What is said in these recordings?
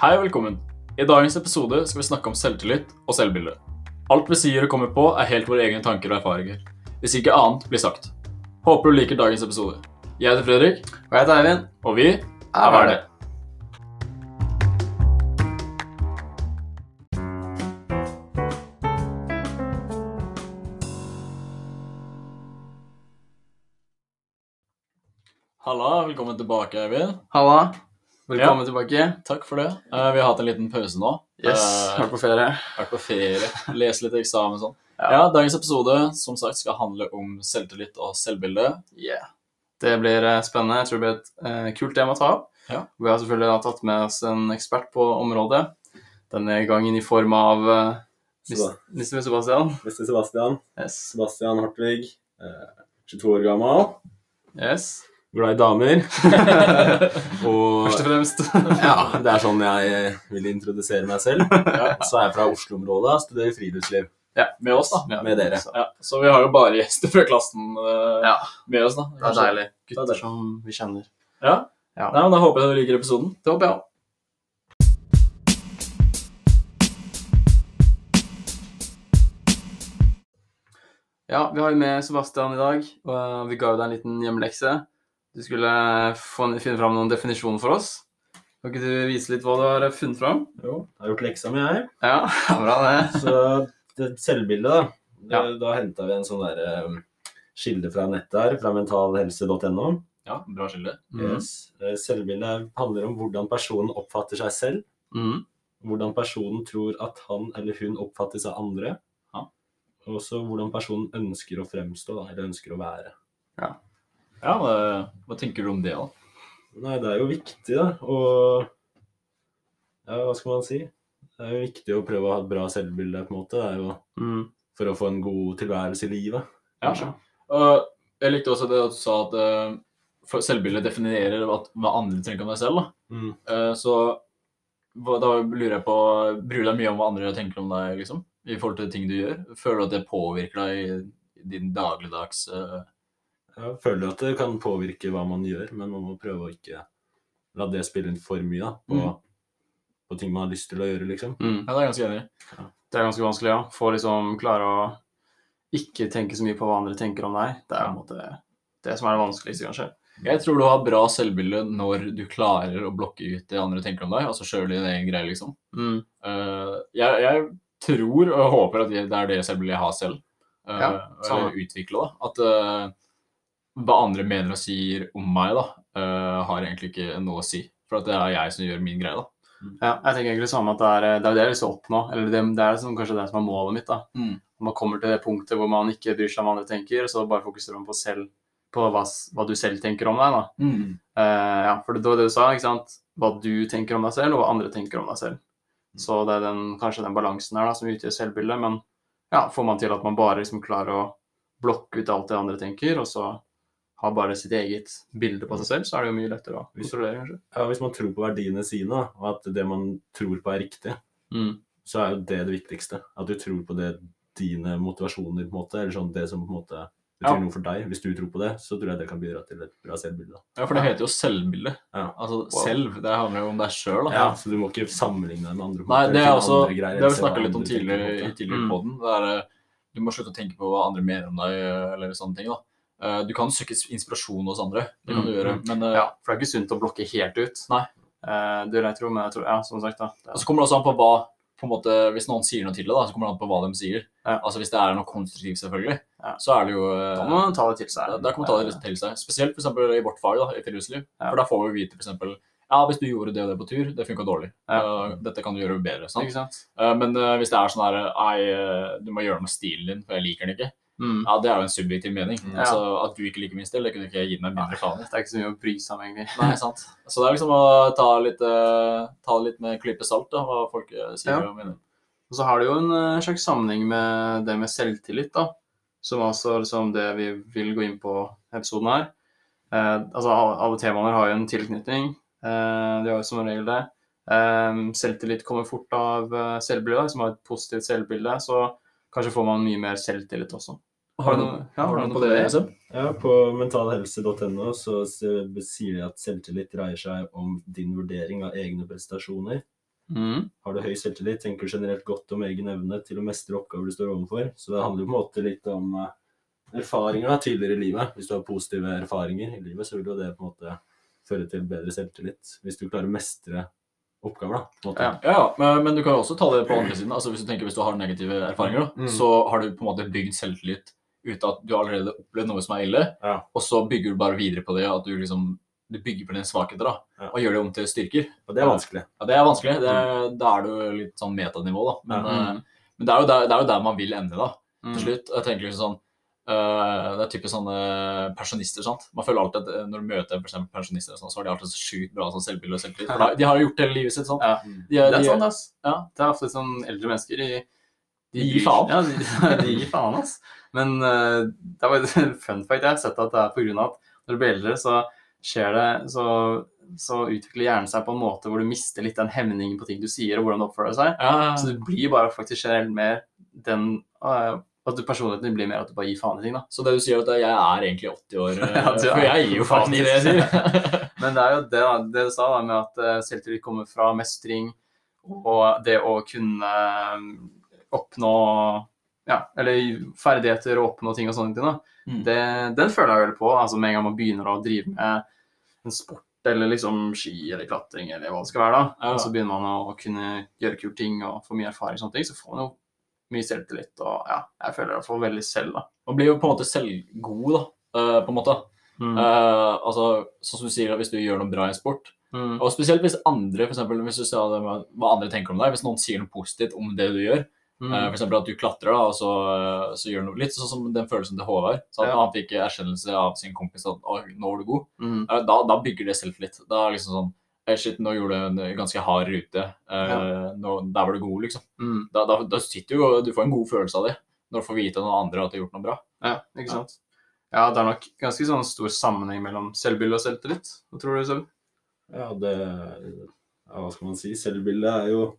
Hei og velkommen. I dagens episode skal vi snakke om selvtillit og selvbilde. Alt vi sier og kommer på, er helt våre egne tanker og erfaringer. Hvis ikke annet blir sagt. Håper du liker dagens episode. Jeg heter Fredrik, Og jeg heter Eivind. og vi er hva er det. Halla, velkommen tilbake, Eivind. Halla. Velkommen tilbake. Takk for det. Uh, vi har hatt en liten pause nå. Yes, uh, vært på ferie. vært på ferie, lese litt eksamen og sånn. Ja. Ja. dagens episode som sagt skal handle om selvtillit og selvbilde. Yeah. Det blir eh, spennende. Jeg tror det blir et uh, kult tema å ta opp. Ja. Vi har selvfølgelig da tatt med oss en ekspert på området. Denne gangen i form av uh, Mr. Sebastian. Mr. Sebastian. Yes. Sebastian Hartvig. Eh, 22 år gammel. yes. Glad i damer. og Først og fremst. ja, det er sånn jeg vil introdusere meg selv. Så er jeg fra Oslo-området og studerer friluftsliv Med oss, da. Ja. med dere. Så, Ja, så vi har jo bare gjester fra klassen uh, Ja. med oss, da. det er deilig. Det er som vi kjenner. Ja. Ja. Nei, men Da håper jeg du liker episoden. Det håper jeg òg. Ja, vi har jo med Sebastian i dag, og eh, vi ga jo deg en liten hjemmelekse. Du skulle finne fram noen definisjoner for oss. Kan ikke du vise litt hva du har funnet fram? Jo, jeg har gjort leksa mi, jeg. Ja, bra det. Så det selvbildet, da. Det, Ja. Da henta vi en sånn der um, kilde fra nettet her, fra mentalhelse.no. Ja, bra skilde. Mm. Yes. Eh, Selvbildet handler om hvordan personen oppfatter seg selv. Mm. hvordan personen tror at han eller hun oppfattes av andre. Ja. Og også hvordan personen ønsker å fremstå, da, eller ønsker å være. Ja, hva, hva tenker du om det, da? Nei, det er jo viktig, da. Og ja, hva skal man si? Det er jo viktig å prøve å ha et bra selvbilde, på en måte. Det er jo mm. for å få en god tilværelse i livet. Ja. kanskje. Og jeg likte også det at du sa at eh, for selvbildet definerer hva, hva andre tenker om deg selv. Da. Mm. Eh, så hva, da lurer jeg på Bryr du deg mye om hva andre tenker om deg, liksom? I forhold til ting du gjør? Føler du at det påvirker deg i, i din dagligdags eh, Jeg føler at det kan påvirke hva man gjør, men man må prøve å ikke la det spille inn for mye da, på, Mm. på ting man har lyst til å gjøre, liksom. Mm. Ja, det er ganske enig ja. Det er ganske vanskelig, ja. Få liksom klare å ikke tenke så mye på hva andre tenker om deg. Det er på en måte det som er det vanskeligste, kanskje. Jeg tror du har bra selvbilde når du klarer å blokke ut det andre tenker om deg, altså sjøl din egen greie, liksom. Mm. Uh, jeg, jeg tror og håper at det er det selvbildet jeg har selv. Uh, Ja, eller utvikle, da. At eh, hva andre mener og sier om meg, da, uh, har egentlig ikke noe å si. For at det er jeg som gjør min greie, da. Ja, jeg tenker egentlig det samme at det er det, er det jeg vil oppnå. Eller det, det er liksom kanskje det som er målet mitt. da. Mm. Man kommer til det punktet hvor man ikke bryr seg om hva andre tenker, og så bare fokuserer man på, selv, på hva, hva du selv tenker om deg. da. Mm. Uh, ja, for det var det du sa, ikke sant? hva du tenker om deg selv, og hva andre tenker om deg selv. Så det er den, kanskje den balansen her da, som utgjør selvbildet. Men ja, får man til at man bare liksom klarer å blokke ut alt det andre tenker, og så har bare sitt eget bilde på seg selv, så er det jo mye lettere å kontrollere, kanskje. Ja, hvis man tror på verdiene sine, og at det man tror på er riktig, Mm. så er jo det det viktigste. At du tror på det dine motivasjoner, på en måte, eller sånn det som på en måte betyr Ja. noe for deg. Hvis du tror på det, så tror jeg det kan bidra til et bra selvbilde. da. Ja, for det heter jo selvbilde. Ja. Altså Wow. selv. Det handler jo om deg sjøl. Ja, så du må ikke sammenligne deg med andre. Måter, Nei, det er også andre greier, Det har vi snakka litt om tidligere i tidligere Mm. podden. Det er, eh, du må slutte å tenke på hva andre mener om deg, eh, eller sånne ting. da. Eh, Du kan søke inspirasjon hos andre, det kan Mm, du gjøre. Men eh, Ja, for det er ikke sunt å blokke helt ut. Nei. Eh, det vil jeg tro, men jeg tror, ja, som sagt da. Det Og så kommer det også an på hva på en måte, Hvis noen sier noe til deg, da, så kommer det an på hva de sier. Ja. Altså Hvis det er noe konstruktivt, selvfølgelig, Ja. så er det jo da må man ta det til seg. da, da kan man ta det til seg. Spesielt for eksempel i vårt fag, da, i friluftsliv. Ja. For da får vi vite eksempel, ja, hvis du gjorde det og det på tur, det funka dårlig. Dette kan du gjøre bedre. sant? Sant? Men hvis det er sånn her Nei, du må gjøre noe med stilen din, for jeg liker den ikke. Mm. Ja, det er jo en subjektiv mening. Mm. Altså, At du ikke liker min stil, det kunne ikke jeg gitt meg mindre faen i. Det er ikke så mye å bry seg om, egentlig. Nei, sant. Så det er liksom å ta, litt, eh, ta det litt med en klype salt, da, hva folk eh, sier Ja. om det. Og så har det jo en eh, slags sammenheng med det med selvtillit, da. Som altså liksom det vi vil gå inn på episoden her. Eh, altså alle, temaene har jo en tilknytning. Eh, de har jo som regel det. Eh, selvtillit kommer fort av uh, selvbilde, som har et positivt selvbilde. Så kanskje får man mye mer selvtillit også. Har du ja, har du noe på det, på? Ja, på mentalhelse.no så sier de at selvtillit dreier seg om din vurdering av egne prestasjoner. Mm. Har du høy selvtillit, tenker du generelt godt om egen evne til å mestre oppgaver du står overfor. Så det handler jo på en måte litt om eh, erfaringer tidligere i livet. Hvis du har positive erfaringer i livet, så vil jo det på en måte føre til bedre selvtillit. Hvis du klarer å mestre oppgaver, da. På en måte. Ja. Ja, ja, men, men du kan jo også ta det på andre siden. Altså Hvis du tenker hvis du har negative erfaringer, da, Mm. så har du på en måte bygd selvtillit ut av at du allerede har opplevd noe som er ille, Ja. og så bygger du bare videre på det, at du liksom du bygger på dine svakheter da, Ja. og gjør det om til styrker. Og det er vanskelig. Ja, Det er vanskelig. Det, Da er du litt sånn metanivå, da. Men, Ja. mm. men det, er jo der, det er jo der man vil ende, da, Mm. til slutt. Jeg tenker liksom sånn uh, Det er typisk sånne pensjonister. sant? Man føler alltid at eh, Når du møter for eksempel pensjonister, sånn, så har de alltid så sjukt bra sånn selvbilde og selvtillit. De har jo gjort det hele livet sitt. sånn. Ja. De, Det er de, sant, ass. ja. Det er ofte sånn eldre mennesker de, De gir faen. Ja, de, de gir faen, ass. Men uh, det var en fun fact. Jeg har sett at det er av at når du blir eldre, så skjer det så, så utvikler hjernen seg på en måte hvor du mister litt den hemningen på ting du sier, og hvordan du oppfører deg. Ja, Så du blir bare faktisk generelt mer den uh, At du, personligheten din blir mer at du bare gir faen i ting, da. Så det du sier, er at jeg er egentlig 80 år, eh, Ja, er for jeg gir jo faen i det jeg sier. Men det er jo det, det du sa da, med at eh, selvtillit kommer fra mestring og det å kunne eh, oppnå ja, eller ferdigheter og oppnå ting og sånne ting. Mm. Det, den føler jeg veldig på. altså Med en gang man begynner å drive med en sport eller liksom ski eller klatring eller hva det skal være, da, Ja. så begynner man å kunne gjøre kule ting og få mye erfaring, og sånne ting, så får man jo mye selvtillit. Og ja, jeg føler jeg får veldig selv, da. Man blir jo på en måte selvgod, da, eh, på en måte. Mm. Uh, altså, sånn som du sier, hvis du gjør noe bra i en sport, Mm. og spesielt hvis andre, for eksempel, hvis du ser hva andre tenker om deg, hvis noen sier noe positivt om det du gjør, Mm. eh, for eksempel at du klatrer, da, og så, eh, så gjør du noe litt sånn som den følelsen til Håvard, så at Ja. han fikk erkjennelse av sin kompis at «Oi, nå var du god, Mm. Eh, da, da bygger det selvtillit. Da er liksom sånn «Eh, Shit, nå gjorde du en ganske hard rute. Eh, nå, der var du god, liksom. Mm. Da, da, da sitter du og du får en god følelse av det når du får vite av noen andre at du har gjort noe bra. Ja, ikke sant. Ja, det er nok ganske sånn stor sammenheng mellom selvbilde og selvtillit. Hva tror du selv? Ja, det ja, Hva skal man si? Selvbildet er jo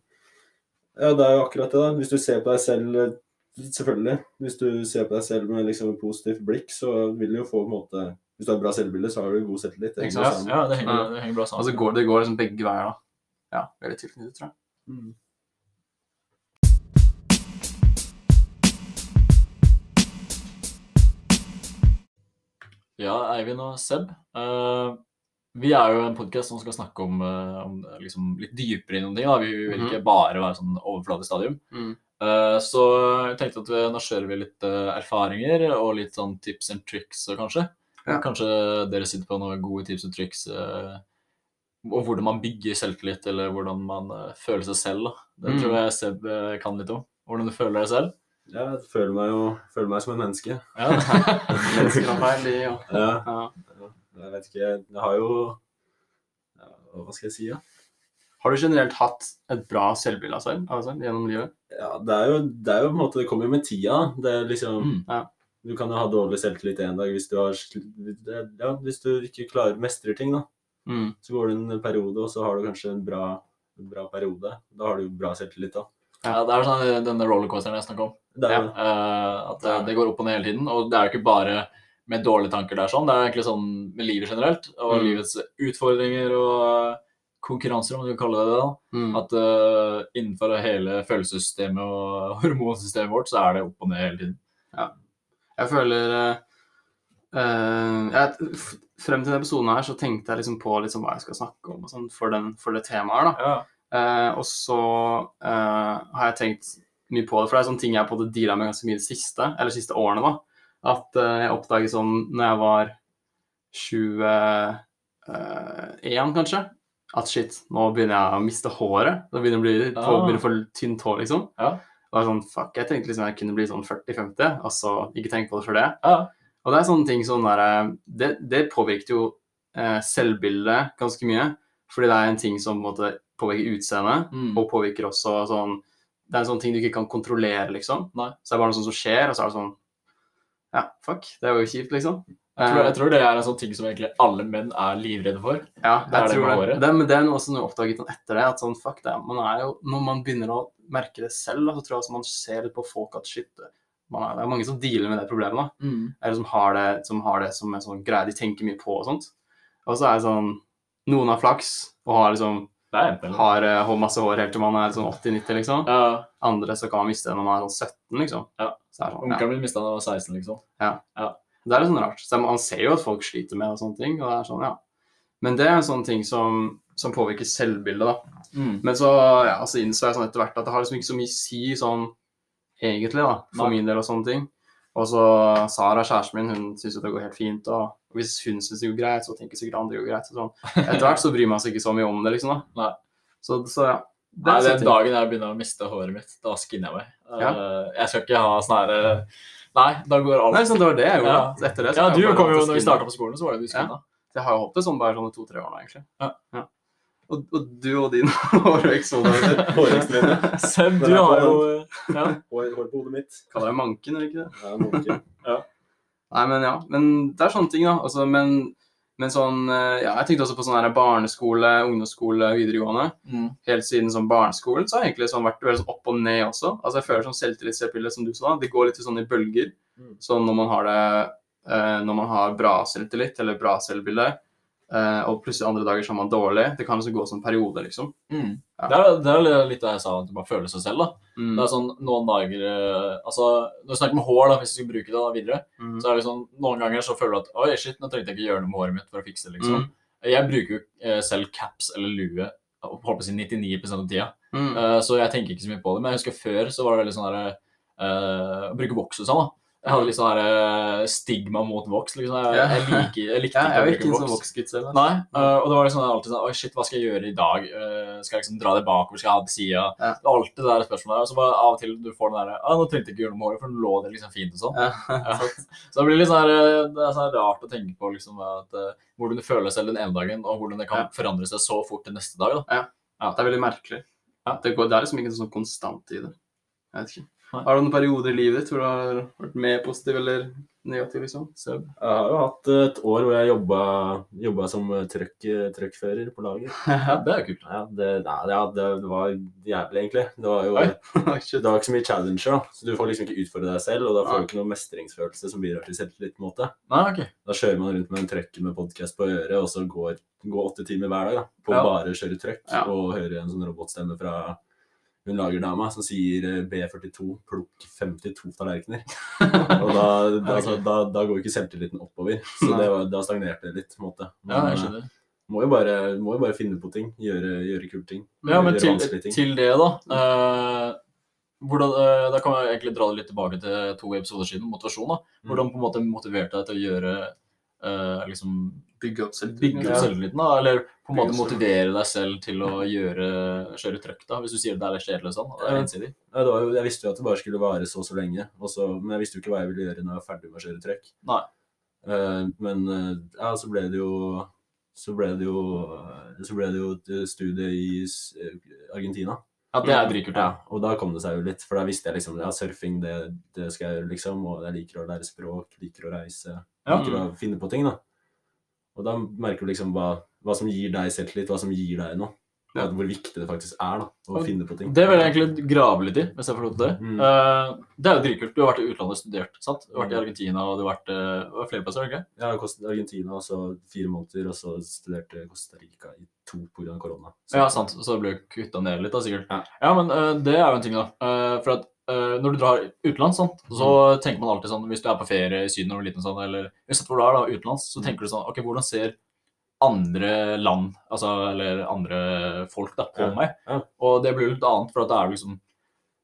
Ja, det er jo akkurat det, da. Hvis du ser på deg selv Selvfølgelig. Hvis du ser på deg selv med liksom et positivt blikk, så vil du jo få på en måte Hvis du har bra selvbilde, så har du god selvtillit. Det henger. Ja, det henger, det henger bra sammen. Altså går, det går liksom begge veier, da. Ja, veldig tilknyttet, tror jeg. Mm. Ja, Eivind og Seb. eh, vi er jo en podkast som skal snakke om, eh, om liksom litt dypere i noen ting. Da. Vi vil Mhm. ikke bare være sånn overflatestadium. Mm. Uh, så jeg tenkte at vi, nå kjører vi litt uh, erfaringer og litt sånn tips and tricks, eh, kanskje. Ja. Kanskje dere sitter på noen gode tips og tricks uh, om hvordan man bygger selvtillit, eller hvordan man eh, føler seg selv. Da. Det Mm. tror jeg Seb eh, kan litt om. Hvordan du føler deg selv. Jeg føler meg jo føler meg som et menneske. Ja. Mennesker har feil, de òg. Ja, ja. Jeg vet ikke Jeg har jo ja, Hva skal jeg si, da? Har du generelt hatt et bra selvbilde av selv selv gjennom livet? Ja, det er jo, det er jo på en måte Det kommer jo med tida. Det er liksom Mm. Ja. Du kan jo ha dårlig selvtillit en dag hvis du har Ja, hvis du ikke klarer mestrer ting, da. Mm. Så går det en periode, og så har du kanskje en bra, en bra periode. Da har du bra selvtillit, da. ja, det er sånn denne rollercoasteren jeg snakker om. Det er Ja. Eh, at det, det går opp og ned hele tiden. Og det er jo ikke bare med dårlige tanker det er sånn, det er egentlig sånn med livet generelt. Og Mm. livets utfordringer og konkurranser, om du kan kalle det det. da. Mm. At uh, innenfor hele følelsessystemet og hormonsystemet vårt, så er det opp og ned hele tiden. Jeg føler eh, eh, jeg, Frem til denne episoden her så tenkte jeg liksom på liksom hva jeg skal snakke om sånn for, den, for det temaet her. da. Ja. Uh, og så eh, har jeg tenkt mye på det, for det er sånne ting jeg på dealet deala med ganske mye de siste, eller siste årene. da. At eh, jeg oppdaget sånn når jeg var 21, kanskje, at shit, nå begynner jeg å miste håret. Nå begynner å bli Ah. få tynt hår, liksom. Ja. Og det er sånn, fuck, Jeg tenkte liksom jeg kunne bli sånn 40-50, altså ikke tenk på det for det. Ja. Og det er sånne ting som der, eh, det, det påvirket jo eh, selvbildet ganske mye. Fordi det er en ting som på en måte påvirker utseendet, Mm. og påvirker også sånn Det er en sånn ting du ikke kan kontrollere, liksom. Nei. Så det er bare noe sånt som skjer, og så er det sånn Ja, fuck. Det er jo kjipt, liksom. Jeg, tror, jeg Eh, tror det er en sånn ting som egentlig alle menn er livredde for. ja, det er jeg det tror med det. håret. det. Men det er også noe jeg oppdaget sånn etter det, at sånn fuck det. Man er jo, når man begynner å merke det selv, så tror jeg også man ser litt på folk at shit man er, Det er mange som dealer med det problemet. da. Mm. eller som har det som, har det som en sånn greie de tenker mye på og sånt. Og så er det sånn Noen har flaks og har liksom Det har uh, masse hår helt til man er sånn 80-90, liksom. Ja, Andre så kan man miste det når man er sånn 17, liksom. Ja. Så det sånn, ja. Onkelen min mista da han var 16, liksom. Ja, Det er litt sånn rart. Så man ser jo at folk sliter med og sånne ting. og det er sånn, ja. Men det er en sånn ting som, som påvirker selvbildet, da. Mm. Men så ja, altså innså jeg sånn etter hvert at det har liksom ikke så mye å si sånn egentlig, da, for Nei. min del og sånne ting. Og så Sara, kjæresten min, hun syns jo det går helt fint. Og hvis hun syns det går greit, så tenker sikkert andre det går greit. Så sånn. Etter hvert så bryr man seg ikke så mye om det, liksom. da. Så, så ja. Det Nei, er den dagen jeg begynner å miste håret mitt, da skinner jeg meg. Ja. Eh, Jeg skal ikke ha sånn her eh, Nei, da går alt Nei, sånn, det var det jeg gjorde. Ja. Etter det, så Ja, du kom jo når vi starta på skolen, så var jo du skinna. Jeg har jo holdt det sånn bare sånn to-tre år nå, egentlig. Ja. Og, og du og din hårvekst Hårekstrene. Seb, du har jo ja. Hår, hår på hodet mitt. Kaller deg manken, eller ikke det? Ja, ja. Nei, men ja. Men det er sånne ting, da. Altså, men, men sånn eh, Ja, jeg tenkte også på sånn her barneskole, ungdomsskole, videregående. mm. Helt siden sånn barneskolen så har jeg egentlig sånn vært veldig sånn opp og ned også. Altså jeg føler sånn selvtillitsbilde, som du sa. Det går litt sånn i bølger. Mm. Sånn når man har det eh, Når man har bra selvtillit eller bra selvbilde, eh, og plutselig andre dager så er man dårlig. Det kan liksom gå som periode, liksom. Mm. Ja. Det, er, det er litt det jeg sa, at du bare føler seg selv. da. Mm. Det er sånn noen dager eh, Altså, Når du snakker med hår, da, hvis du skal bruke det da videre, Mm. så er det sånn noen ganger så føler du at oi, shit, nå trengte jeg ikke gjøre noe med håret mitt for å fikse det. liksom. Mm. Jeg bruker jo eh, selv caps eller lue holdt på å si 99% av tida. Mm. Eh, så jeg tenker ikke så mye på det. Men jeg husker før så var det veldig sånn derre uh, Å bruke voks og sånn, da. Jeg hadde litt sånn herre stigma mot voks. liksom. Jeg, Ja. jeg, liker, jeg likte Ja, jeg ikke ikke å bruke sånn voks. voksgutt selv. altså. Nei, uh, og det var liksom alltid sånn Oi, shit, hva skal jeg gjøre i dag? Uh, skal jeg liksom dra det bakover? Skal jeg ha det sida? Ja. Alltid det der spørsmålet. Og så bare av og til du får den derre ah, nå trengte jeg ikke gjøre noe med håret, for nå lå det liksom fint og sånn. Ja. Ja. Så det blir litt sånn her, eh, det er sånn rart å tenke på liksom at uh, hvordan du føler deg selv den ene dagen, og hvordan det kan Ja. forandre seg så fort til neste dag. da. Det er veldig merkelig. Ja. Det, går, det er liksom ikke sånn konstant i det. Jeg vet ikke. Har du noen perioder i livet ditt hvor du har vært mer positiv eller negativ, liksom? Så, Jeg har jo hatt et år hvor jeg jobba, jobba som trøkk, trøkkfører på lager. ja, det er jo kult. Ja, det, nei, ja, det, det var jævlig, egentlig. Det var jo det var ikke så mye challenger, da. Så du får liksom ikke utfordre deg selv, og da får du ikke noen mestringsfølelse som bidrar til selvtillit. på en måte. Nei, ok. Da kjører man rundt med en trøkk med podkast på øret, og så går, går åtte timer hver dag da, på Ja. å kjøre trøkk Ja. og høre en sånn robotstemme fra hun lagerdama som sier eh, B42, plukk 52 tallerkener. og da, da, altså, da, da går ikke selvtilliten oppover. Så det var, da stagnerte det litt, på en måte. Ja, jeg eh, skjønner. må jo, bare, må jo bare finne på ting. Gjøre, gjøre kule ting. Ja, men til, ting. til det, da. eh, hvordan, eh, da kan jeg egentlig dra det litt tilbake til to episoder siden, motivasjon. da. Mm. Hvordan på en måte motiverte deg til å gjøre eh, liksom, Bygge opp Bygge opp selvtilliten. selvtilliten, da? Eller på en måte motivere deg selv til å gjøre, kjøre trøkk, da? Hvis du sier det er litt kjedelig og sånn. Det er ensidig. Ja, det var jo, jeg visste jo at det bare skulle vare så og så lenge, også, men jeg visste jo ikke hva jeg ville gjøre når jeg var ferdig med å kjøre trøkk. Nei. Uh, men eh, ja, så ble det jo så ble det jo, så ble det jo et studie i eh, Argentina. Ja, det er dritkult. Ja, Ja. og da kom det seg jo litt, for da visste jeg liksom ja, surfing, det, det skal jeg gjøre, liksom. Og jeg liker å lære språk, liker å reise, Ja. liker å finne på ting, da. Og da merker du liksom hva, hva som gir deg selvtillit, hva som gir deg noe. Ja. Hvor viktig det faktisk er da, å Og finne på ting. Det vil jeg egentlig grave litt i, hvis jeg får lov til det. Mm. uh, det er jo dritkult. Du har vært i utlandet og studert, sant? Du har vært i Mm. Argentina, og du har vært uh, flere plasser, ikke? Ja, Argentina og så fire måneder, og så studerte Costa Rica i to pga. korona. Så- Ja, sant. Så det ble kutta ned litt, da, sikkert. Ja. men uh, det er jo en ting, da. For at når du drar utenlands, sant, så tenker man alltid sånn Hvis du er på ferie i Syden eller, er liten, sånn, eller uansett hvor du er, da, utenlands, så tenker du sånn OK, hvordan ser andre land, altså, eller andre folk, da, på Ja, meg? ja. Og det blir litt annet, for at det er liksom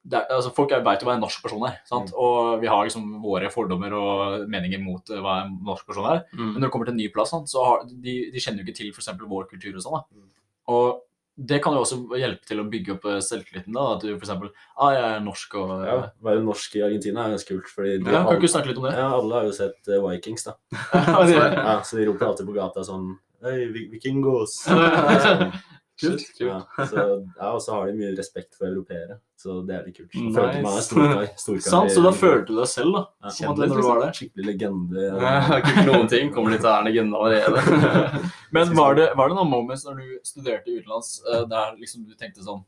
det er, altså Folk veit jo hva en norsk person er, sant? Mm. og vi har liksom våre fordommer og meninger mot eh, hva en norsk person er. Men Mm. når det kommer til en ny plass, sant, så har, de, de kjenner jo ikke til f.eks. vår kultur og sånn. da. Mm. Og det kan jo også hjelpe til å bygge opp eh, selvtilliten. da, At du f.eks. Ah, jeg er norsk og Ja, være norsk i Argentina er ganske kult, fordi Ja, Kan alle, ikke snakke litt om det? ja, alle har jo sett uh, Vikings, da. Ja, Ja, så de roper alltid på gata sånn Hei, vikingos! Kult, kult. Ja, så, ja, og så har de mye respekt for europeere, så det er litt kult. Så Nice. følte er storkar. storkar Sant, så da følte du deg selv, da. Ja. Som at når du var der. Skikkelig legende. Jeg har ikke noen ting. Kommer litt være en legende allerede. Men var det, var det noen moments når du studerte utenlands eh, der liksom du tenkte sånn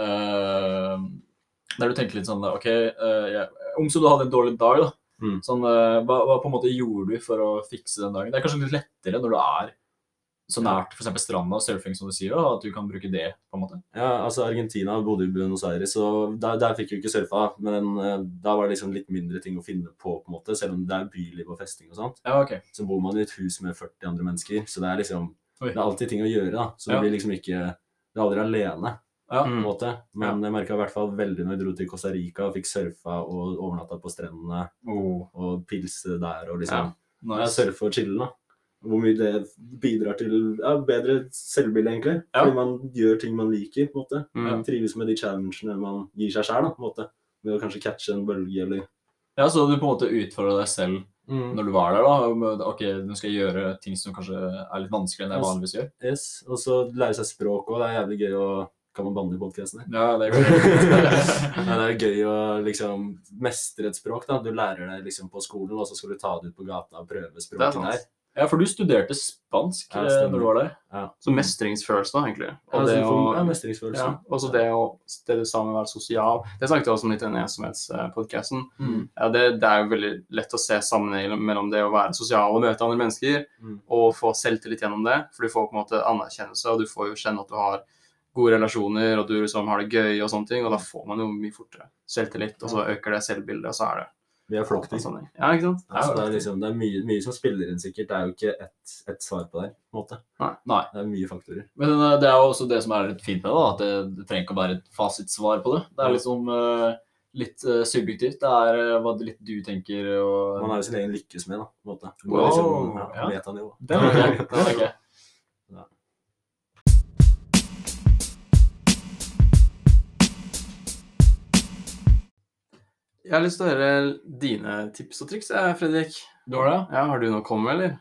uh, Der du tenkte litt sånn OK, uh, yeah. om så du hadde en dårlig dag, da. Mm. Sånn, eh, hva, hva på en måte gjorde du for å fikse den dagen? Det er kanskje litt lettere når du er så nært f.eks. stranda og surfing, som du sier, og at du kan bruke det, på en måte. Ja, altså Argentina bodde i Buenos Aires, og der, der fikk vi ikke surfa. Men eh, da var det liksom litt mindre ting å finne på, på en måte, selv om det er byliv og festing og sånt. Ja, okay. Så bor man i et hus med 40 andre mennesker, så det er liksom Oi. Det er alltid ting å gjøre, da. Så Ja. du blir liksom ikke Du er aldri alene, Ja. på en måte. Men jeg merka i hvert fall veldig når vi dro til Costa Rica og fikk surfa og overnatta på strendene Oh, og pilse der og liksom nice. surfe og chille, da. Hvor mye det bidrar til ja, bedre selvbilde, egentlig. Ja. Fordi man gjør ting man liker, på en måte. Mm. Trives med de challengene man gir seg sjøl. Ved å kanskje catche en bølge eller Ja, så du på en måte utfordrer deg selv når du var der, da. Ok, nå skal jeg gjøre ting som kanskje er litt vanskeligere enn jeg vanligvis gjør. Yes. Og så lære seg språk òg. Det er jævlig gøy å Kan man banne i podkasten? Ja, det går gøy. Men det er gøy å liksom mestre et språk. da. Du lærer det liksom på skolen, og så skal du ta det ut på gata og prøve er språket der. Ja, for du studerte spansk Ja, eh, når du var der. Så mestringsfølelse, da, egentlig. Ja, Og det å ja, mestringsfølelse. Ja, også det, å, det du sa med å være sosial. Det snakket jeg også om litt i den ensomhetspodkasten. Mm. Ja, det, det er jo veldig lett å se sammenhengen mellom det å være sosial og møte andre mennesker, Mm. og få selvtillit gjennom det. For du får på en måte anerkjennelse, og du får jo kjenne at du har gode relasjoner, og du liksom har det gøy og sånne ting, og da får man jo mye fortere selvtillit, og så øker det selvbildet, og så er det Vi er flokkdyr. sånn. Ja, ikke sant? Altså, det er, liksom, det er mye, mye som spiller inn, sikkert. Det er jo ikke ett et svar på det. på en måte. Nei. Det er mye faktorer. Men eh, det er jo også det som er litt fint med det, at det, det trenger ikke å være et fasitsvar på det. Det er liksom eh, litt uh, subjektivt. Det er uh, hva litt du tenker og Man har jo sin egen lykkesmed, da. på en måte. Wow, liksom, ja, ja. metanivå. Det liker jeg. Jeg. Har lyst til å høre dine tips og triks, jeg, Fredrik. Du har det? Ja, har du noe å komme med, eller?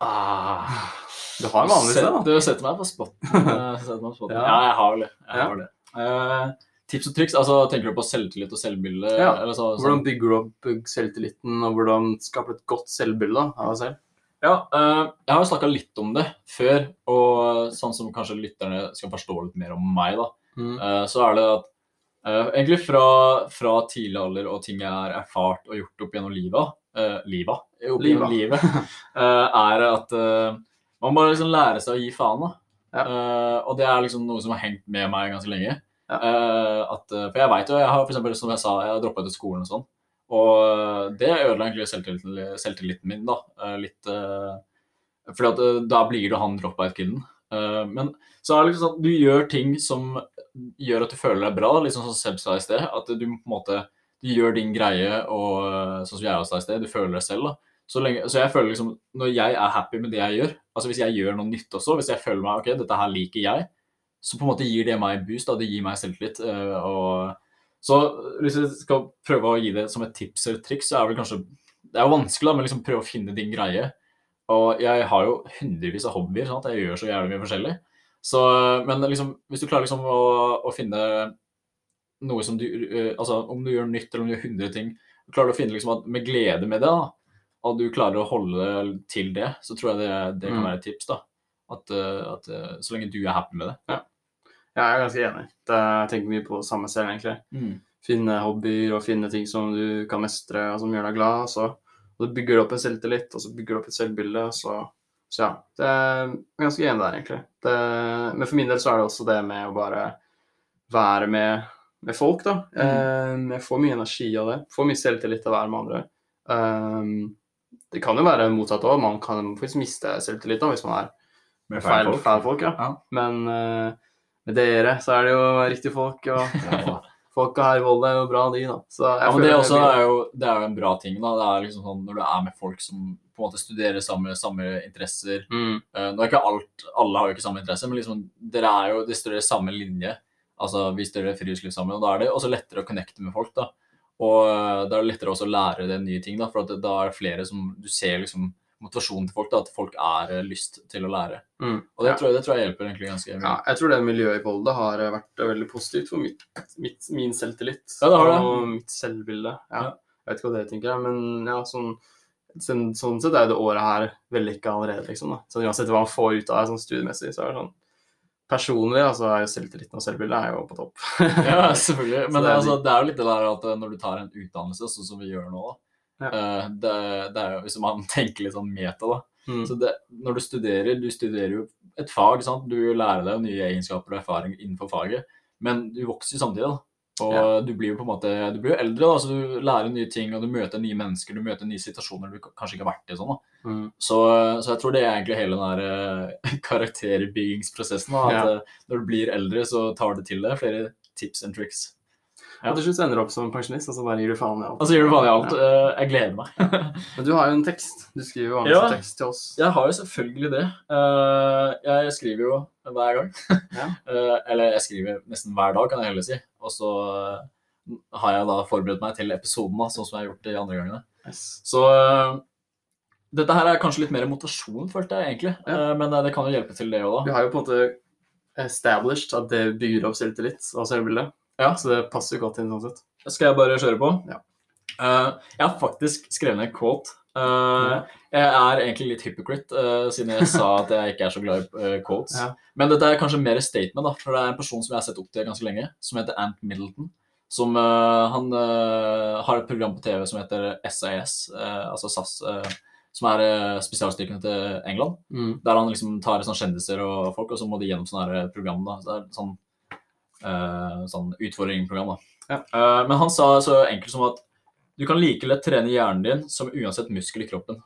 Ah. Du har det, Sett- da. Du setter meg på spotten. Eh, meg på spotten. Ja. jeg har det. Jeg Ja. har det. Uh, tips og triks, altså tenker du på selvtillit og selvbilde? Ja. Eller så, Hvordan bygger du opp selvtilliten, og hvordan skaper du et godt selvbilde av deg selv? Ja, uh, jeg har jo snakka litt om det før, og sånn som kanskje lytterne skal forstå litt mer om meg, da, Mm. uh, så er det at eh, egentlig fra, fra tidlig alder og ting jeg har erfart og gjort opp gjennom livet, uh, livet, opp gjennom livet, uh, er at man må liksom lære seg å gi faen. Ja. Og det er liksom noe som har hengt med meg ganske lenge. Ja. At, for jeg vet jo, jeg har for eksempel, som jeg sa, jeg har droppa ut av skolen og sånn. Og det ødela egentlig selvtilliten, selvtilliten min, da. Litt uh, Fordi at da blir du han drop-out-kiden. Men så er det liksom sånn at du gjør ting som gjør at du føler deg bra, liksom som Seb sa i sted. At du på en måte du gjør din greie, og eh, sånn som jeg sa i sted, du føler deg selv. da. Så, lenge, så jeg føler liksom, når jeg er happy med det jeg gjør, altså hvis jeg gjør noe nytt også, hvis jeg føler meg ok, dette her liker jeg, så på en måte gir det meg en boost, da, det gir meg selvtillit. eh, og så hvis jeg skal prøve å gi det som et tips eller triks, så er det vel kanskje Det er jo vanskelig, da, men liksom prøve å finne din greie. Og jeg har jo hundrevis av hobbyer, sant? jeg gjør så jævlig mye forskjellig. Så, men liksom, hvis du klarer liksom å, å finne noe som du eh, Altså om du gjør nytt eller om du gjør 100 ting, klarer du å finne liksom at med glede med det, da, og du klarer å holde til det, så tror jeg det, det kan Mm. være et tips. da. At, eh, at eh, Så lenge du er happy med det. Ja. Jeg er ganske enig. Det, jeg tenker mye på samme selv, egentlig. Finne hobbyer og finne ting som du kan mestre, og som gjør deg glad. Så, og så bygger du opp en selvtillit, og så bygger du opp et selvbilde. og Så, så ja. Det er ganske enig der, egentlig. Det, men for min del så er det også det med å bare være med, med folk, da. Mm. jeg får mye energi av det. Får mye selvtillit av å være med andre. Um, det kan jo være motsatt òg. Man kan faktisk miste selvtillit da, hvis man er Med feil, feil folk. ja. Ja. Men uh, med dere så er det jo riktige folk, og folka her i Volda er jo bra, de, da. Så jeg Ja, men det, er også er jo, det er jo en bra ting. da. Det er liksom sånn Når du er med folk som på en måte studerer samme, samme interesser mm, uh, Nå er ikke alt, Alle har jo ikke samme interesse, men liksom, dere er jo, de studerer samme linje. Altså, Vi studerer friluftsliv sammen, og da er det også lettere å connecte med folk. da. Og uh, da er det lettere også å lære det nye ting, da, for at det, da er det flere som Du ser liksom motivasjonen til folk, da, at folk er eh, lyst til å lære. mm. Og det, Ja. tror jeg, det tror jeg hjelper egentlig ganske mye. Ja, jeg tror det miljøet i Volda har eh, vært eh, veldig positivt for mitt, mitt, min selvtillit Ja, det har det. og mitt selvbilde. Ja. Jeg vet ikke hva det tenker, men ja, sånn, sånn, sånn sett er jo det året her vellykka allerede, liksom. da. Så uansett hva man får ut av det sånn studiemessig, så er det sånn Personlig altså, er jo selvtilliten og selvbildet er jo på topp. Ja, selvfølgelig. Men det altså, det er jo litt det der at når du tar en utdannelse, sånn som vi gjør nå, da, Ja. Uh, det, det er jo, Hvis man tenker litt sånn meta, da, Mm. Så det, når du studerer, du studerer jo et fag, sant? du lærer deg nye egenskaper og erfaring innenfor faget, men du vokser samtidig. da. Og Ja. du blir jo på en måte, du blir jo eldre, da, så du lærer nye ting, og du møter nye mennesker, du møter nye situasjoner du kanskje ikke har vært i. sånn da. Mm. Så, så jeg tror det er egentlig hele den der eh, karakterbyggingsprosessen. Da, at Ja. eh, når du blir eldre, så tar du til deg flere tips and tricks. Ja. Og til slutt ender du opp som pensjonist, og så bare gir du faen i alt. Altså gir du faen i alt. eh, Jeg gleder meg. Men du har jo en tekst. Du skriver jo vanligvis Ja. tekst til oss. Jeg har jo selvfølgelig det. Uh, Jeg skriver jo hver gang. Ja. uh, Eller jeg skriver nesten hver dag, kan jeg heller si. Og så har jeg da forberedt meg til episoden, sånn som jeg har gjort de andre gangene. Yes. Så dette her er kanskje litt mer motivasjon, følte jeg egentlig. Ja. Men det kan jo hjelpe til det òg, Du da. har jo på en måte established at det bygger opp selvtillit og selvbilde. Ja. Så det passer godt inn sånn sett. Skal jeg bare kjøre på? Ja. Uh, jeg har faktisk skrevet ned en quote. Eh, Jeg er egentlig litt hypocrite, uh, siden jeg sa at jeg ikke er så glad i eh, quotes. Ja. Men dette er kanskje mer statement, da, for det er en person som jeg har sett opp til ganske lenge, som heter Ant Middleton. Som, han har et program på TV som heter SAS, altså SAS, som er uh, spesialstyrkene til England. Mm. Der han liksom tar sånn kjendiser og folk, og så må de gjennom sånne her program. da. Så det er sånn, sånn utfordringprogram. Ja. Eh, men han sa så enkelt som at du kan like lett trene hjernen din som uansett muskel i kroppen.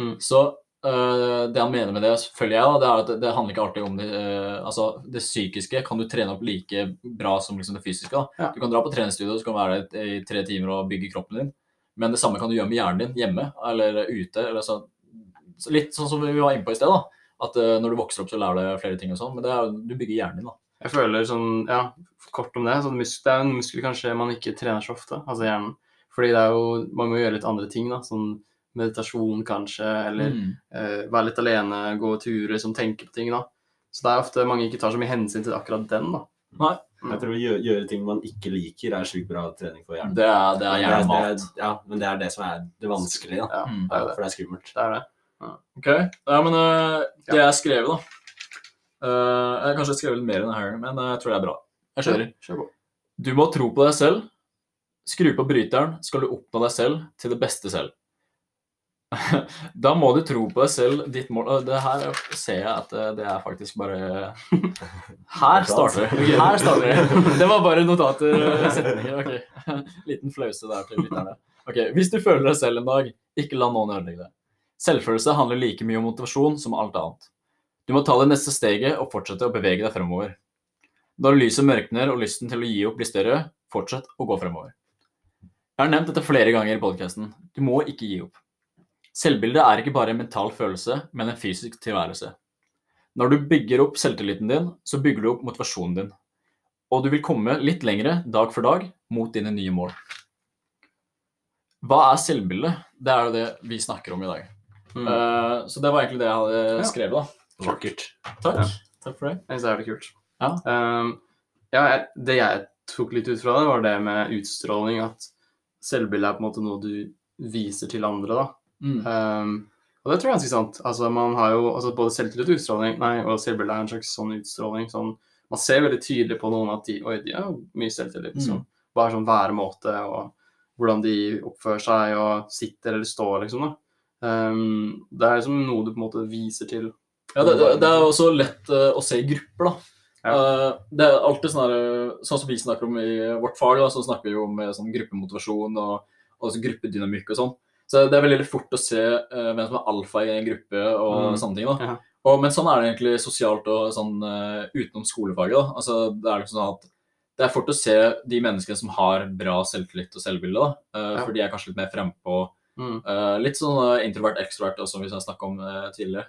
Mm. Så eh, det han mener med det, følger jeg, da, det er at det, handler ikke alltid om det eh, Altså, det psykiske kan du trene opp like bra som liksom det fysiske. Ja. Du kan dra på treningsstudio, så kan du være der i tre timer og bygge kroppen din. Men det samme kan du gjøre med hjernen din hjemme eller ute. eller så, Litt sånn som vi var inne på i sted. da, At eh, når du vokser opp, så lærer du flere ting og sånn. Men det er, du bygger hjernen din. da. Jeg føler sånn, ja, kort om det, sånn det er en muskel kanskje man ikke trener så ofte, altså hjernen. Fordi det er jo, man må gjøre litt andre ting da, sånn meditasjon kanskje, eller Mm. uh, være litt alene, gå turer, Sånn tenke på ting da. Så det er ofte mange ikke tar så mye hensyn til akkurat den da. Nei, Jeg tror å gjøre, gjøre ting man ikke liker, er sjukt bra trening for hjernen. det er, det er det hjernemat. er- ja, men det er det som er det vanskelige, da. Ja, Mm. det er det. For det er skummelt. Det er det. Ok, ja, men uh, det jeg skrev, da eh, Jeg har kanskje skrevet litt mer enn her, men eh, jeg tror det er bra. Jeg kjører. Kjør på. Du må tro på deg selv. Skru på bryteren, skal du oppnå deg selv til det beste selv. Da må du tro på deg selv, ditt mål Det her ser jeg at eh, det er faktisk bare Her starter det. Her starter det. Det var bare notater. og setninger. Okay. Liten flause der til lytterne. Ok, Hvis du føler deg selv en dag, ikke la noen ødelegge det. Selvfølelse handler like mye om motivasjon som alt annet. Du må ta det neste steget og fortsette å bevege deg fremover. Når lyset mørkner og lysten til å gi opp blir større, fortsett å gå fremover. Jeg har nevnt dette flere ganger i podkasten. Du må ikke gi opp. Selvbildet er ikke bare en mental følelse, men en fysisk tilværelse. Når du bygger opp selvtilliten din, så bygger du opp motivasjonen din. Og du vil komme litt lengre dag for dag mot dine nye mål. Hva er selvbildet? Det er jo det vi snakker om i dag. Mm. Uh, så det var egentlig det jeg hadde skrevet. da. Vakkert. Takk. Ja. Takk for det. Jeg syns det er veldig kult. Ja. Um, ja, jeg, det jeg tok litt ut fra det, var det med utstråling. At selvbildet er på en måte noe du viser til andre. da. Mm. Um, og det tror jeg er ganske sant. Altså, man har jo altså, Både selvtillit og utstråling Nei, og selvbildet er en slags sånn utstråling. Sånn, man ser veldig tydelig på noen at de Oi, de har mye selvtillit. Mm. Hva er sånn væremåte og hvordan de oppfører seg og sitter eller står, liksom. da. Um, det er liksom noe du på en måte viser til. Ja, det, det, det er også lett uh, å se i grupper, da. Ja. Uh, det er alltid sånn eh, Sånn som vi snakker om i vårt fag, da, så snakker vi jo om sånn gruppemotivasjon og, og så gruppedynamikk og sånn. Så det er veldig fort å se uh, hvem som er alfa i en gruppe og Mm. sånne ting. da. Ja. Og, men sånn er det egentlig sosialt og sånn utenom skolefaget. da. Altså, det er liksom sånn at det er fort å se de menneskene som har bra selvtillit og selvbilde, da. Ja. for de er kanskje litt mer frempå. Mm. Litt sånn introvert-ekstrovert også, som vi har snakket om tidligere.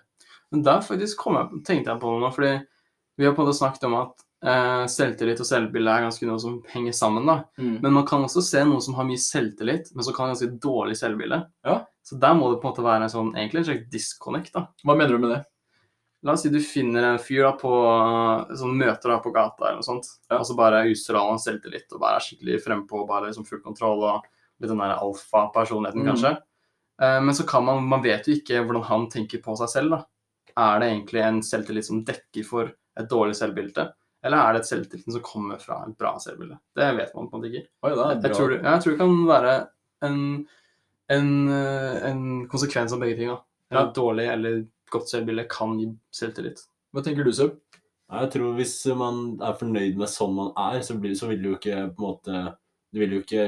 Men der faktisk jeg, tenkte jeg på noe nå, fordi vi har på en måte snakket om at eh, selvtillit og selvbilde er ganske noe som henger sammen. da. Men man kan også se noen som har mye selvtillit, men som kan ha ganske dårlig selvbilde. Ja. Så der må det på en måte være en sånn, egentlig en slags disconnect. da. Hva mener du med det? La oss si du finner en fyr da på, som møter deg på gata, eller noe sånt, Ja. og så bare utstråler han selvtillit og bare er skikkelig frempå, bare liksom full kontroll og litt den der alfa-personligheten, Mm. kanskje. Eh, men så kan man, man vet jo ikke hvordan han tenker på seg selv. da. Er det egentlig en selvtillit som dekker for et dårlig selvbilde, eller er det et selvtillit som kommer fra et bra selvbilde? Det vet man på en måte ikke. Oi, det er Jeg, tror, det- jeg tror det kan være en, en, en konsekvens av begge ting. da. Ja. dårlig eller godt selvbilde kan gi selvtillit. Hva tenker du, Sub? Jeg tror hvis man er fornøyd med sånn man er, så, blir, så vil du jo ikke på en måte Du vil jo ikke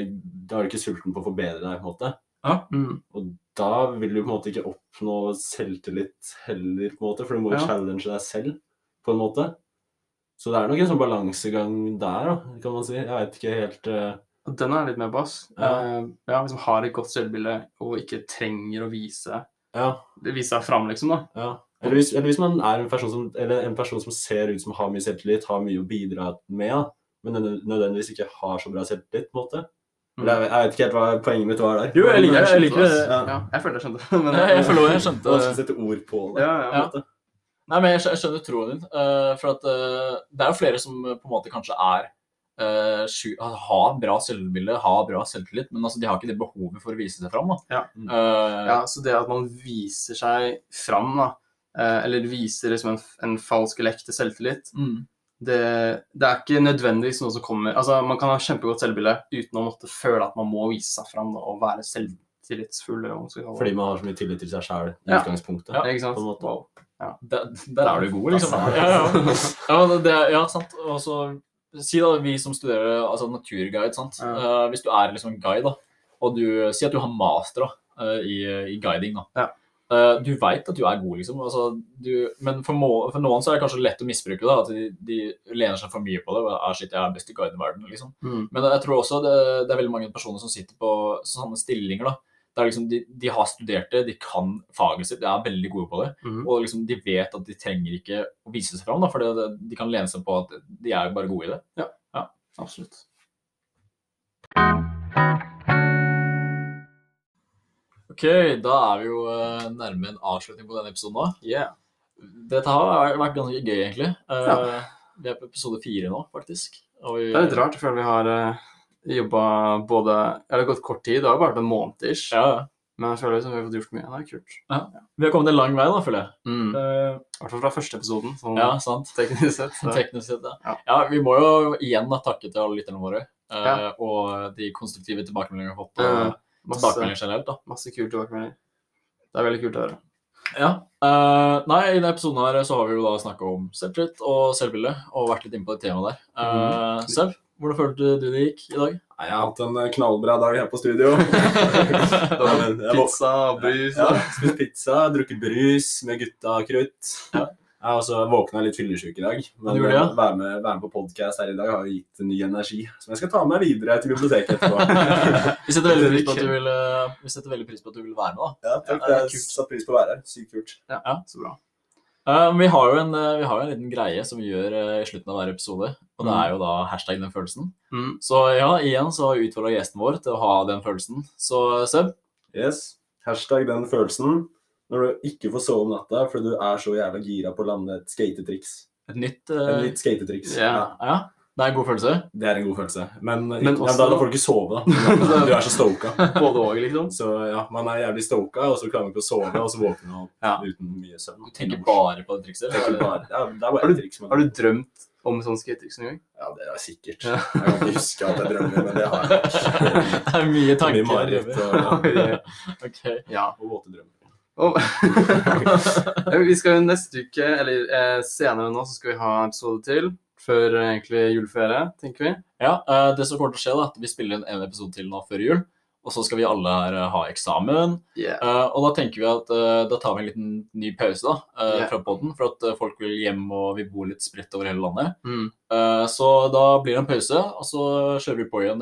Da er du ikke sulten på å forbedre deg, på en måte. Mm. Og da vil du på en måte ikke oppnå selvtillit heller, på en måte, for du må jo Ja. challenge deg selv, på en måte. Så det er nok en sånn balansegang der, da, kan man si. Jeg veit ikke helt uh... Den er litt mer bass. Ja. Uh, ja, man har et godt selvbilde og ikke trenger å vise, Ja. vise seg fram, liksom, da. ja. Eller, hvis, eller hvis man er en person, som, eller en person som ser ut som har mye selvtillit, har mye å bidra med, da, men nødvendigvis ikke har så bra selvtillit, på en måte. Mm. Jeg, vet ikke helt hva poenget mitt var der. Jo, jeg liker- jeg liker det. Ja. Ja, jeg føler jeg skjønte. Men, Jeg, jeg forlor, jeg skjønte Det vanskelig å sette ord på det. Ja, ja. Nei, men jeg, skjønner troen din. eh, for at eh, det er jo flere som eh, på en måte kanskje er eh, Har bra selvbilde, har bra selvtillit, men altså, de har ikke det behovet for å vise seg fram. Da. Ja. Uh, Ja, så det at man viser seg fram, da, eh, eller viser liksom en, en falsk eller ekte selvtillit, mm. Det, det er ikke nødvendigvis noe som kommer Altså, man kan ha kjempegodt selvbilde uten å måtte føle at man må vise seg fram og være selvtillitsfull, eller skal kalle det. Fordi man har så mye tillit til seg sjæl i Ja. utgangspunktet. Ja, Ikke sant? på en måte. Wow. der, der er du god, liksom. Ja, ja. ja, det, ja sant. Og så si da, vi som studerer altså naturguide, sant. Ja. Eh, hvis du er liksom guide, da, og du si at du har master da, eh, i, i guiding, da. Ja. Eh, du veit at du er god, liksom. Altså, du, men for, må, for noen så er det kanskje lett å misbruke det. At de, de lener seg for mye på det. og er shit, jeg er best i guide i verden, liksom. Mm. Men jeg tror også det, det er veldig mange personer som sitter på sånne stillinger. da, der liksom de, de har studert det, de kan faget sitt, de er veldig gode på det. Mm. Og liksom de vet at de trenger ikke å vise seg fram, da, for det- de kan lene seg på at de er bare gode i det. Ja, Absolutt. Ok, da er vi jo uh, nærme en avslutning på denne episoden nå. Yeah. Dette har vært ganske gøy, egentlig. Uh, Ja. Vi er på episode fire nå, faktisk. Vi, Det er litt rart, jeg føler vi har uh, jobba både Ja, har gått kort tid, det har jo bare vært en måned ish, Ja, ja. men jeg føler liksom vi har fått gjort mye. Det er kult. vi har kommet en lang vei, da, føler jeg. Mm. I Eh, hvert fall fra første episoden, sånn ja, sant. teknisk sett. Så. Teknisk sett, ja. Ja. ja. Vi må jo igjen da takke til alle lytterne våre. eh, Ja. Og de konstruktive tilbakemeldingene vi har fått. Eh, Og masse, tilbakemeldinger generelt, da. masse kule tilbakemeldinger. Det er veldig kult å høre. Ja. Uh, nei, i denne episoden her så har vi jo da snakka om selvtillit og selvbilde, og vært litt inne på det temaet der. Uh, mm. Sev, hvordan følte du det gikk i dag? Nei, jeg har hatt en eh, knallbra dag her på studio. Nei, men jeg Pizza, brus Ja, spist pizza, drukket brus med gutta krutt. Ja. Jeg har også våkna litt fyllesyk i dag, men å ja? være, med, vær med på podkast her i dag har jo gitt ny energi. Som jeg skal ta med meg videre til biblioteket etterpå. vi, setter veldig pris på at du vil, eh, veldig pris på at du vil være med, da. Ja, takk. Ja, Jeg satte pris på å være her. Sykt kult. Ja, Så bra. Uh, vi har, en, eh, vi har jo en liten greie som vi gjør uh, i slutten av hver episode, og det er jo da hashtag den følelsen. Mm. Så ja, igjen så utfordra gjesten vår til å ha den følelsen. Så Seb, Yes. Hashtag den følelsen når du ikke får sove om natta fordi du er så jævla gira på å lande et skatetriks. et nytt Et eh, nytt skatetriks. Ja. Ja, det er en god følelse. Det er en god følelse. Men, Men ikke, også- da, da får du ikke sove, da. Du er så stoka. Både og, liksom. Så ja, man er jævlig stoka, og så klarer man ikke å sove, og så våkner man Ja. uten mye søvn. Du tenker bare på det trikset? Det er bare, ja, det er bare Har du- triks. Har du drømt om sånn skatetriks noen gang? Ja, det er sikkert. Jeg kan ikke huske at jeg drømmer, men det har jeg ikke. det er mye tanker. Mye mareritt og, Ja. okay. Ja. og våte drømmer. Og, vi skal jo neste uke, eller eh, senere nå, så skal vi ha en episode til. Før eh, egentlig juleferie, tenker vi. Ja, eh, det som kommer til å skje da, at vi spiller inn en episode til nå før jul, og så skal vi alle her eh, ha eksamen. Yeah. Eh, og da tenker vi at da tar vi en liten ny pause da, Ja. fra podden, for at folk vil hjem og vi bor litt spredt over hele landet. Mm. Eh, så da blir det en pause, og så kjører vi på igjen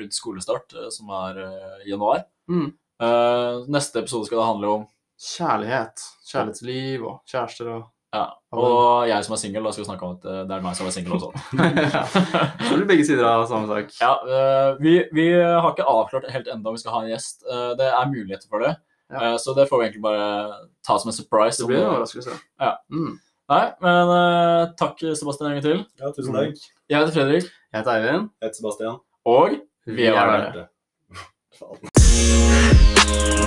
rundt skolestart, som er i januar. Mm. Eh, neste episode skal det handle om Kjærlighet. Kjærlighetsliv og kjærester og ja, og jeg som er singel, skal snakke om at eh, det er meg som er singel også. ja. er blir begge sider av samme sak. Ja, eh, vi, vi har ikke avklart helt enda om vi skal ha en gjest. Eh, det er muligheter for det. Ja. Eh, så det får vi egentlig bare ta som en surprise. Det blir en overraskelse. Ja. Mm. Nei, men takk Sebastian en gang til. Ja, tusen takk. Jeg heter Fredrik, Jeg heter Eivind. Jeg heter Sebastian. og vi er er verdt det. Faen.